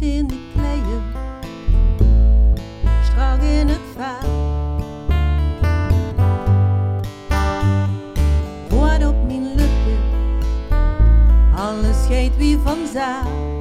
goed in de kleien, strak in het vaat. hoor op mijn lippen, alles geeft wie van zaal.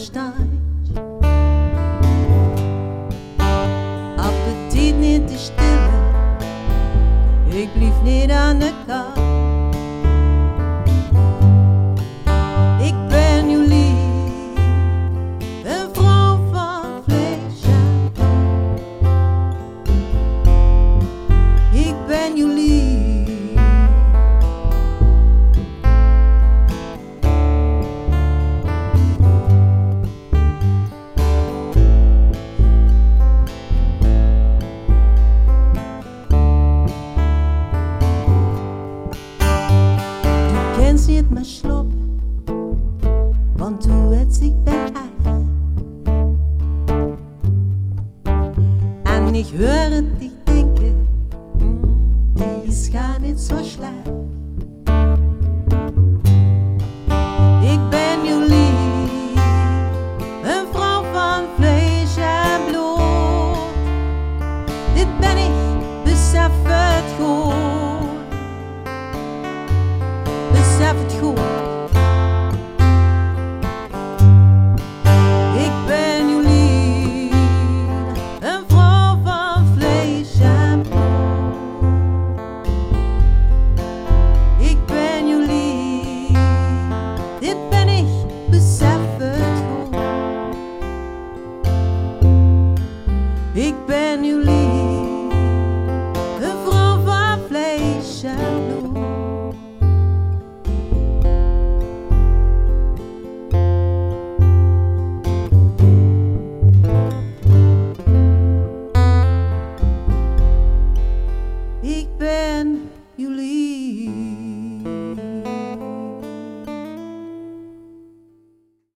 steigt. Appetit nicht die Stille, ich blieb nicht an der Karte. wens je het maar slop, want toen het sich ben, Und En ik hoor het die ist gar nicht niet zo Ich Ik ben Jullie, een vrouw van vlees en bloed. Dit ben ik, besef het goed.